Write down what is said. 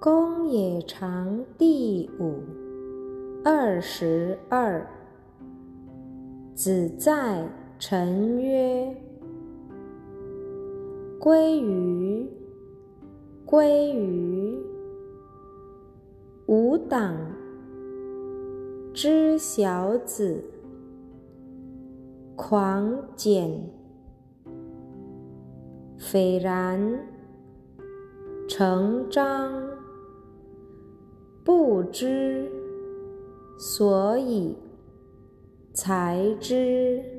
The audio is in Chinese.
公冶长第五二十二。子在臣曰：“归于，归于，吾党之小子，狂简，斐然，成章。”不知所以才知。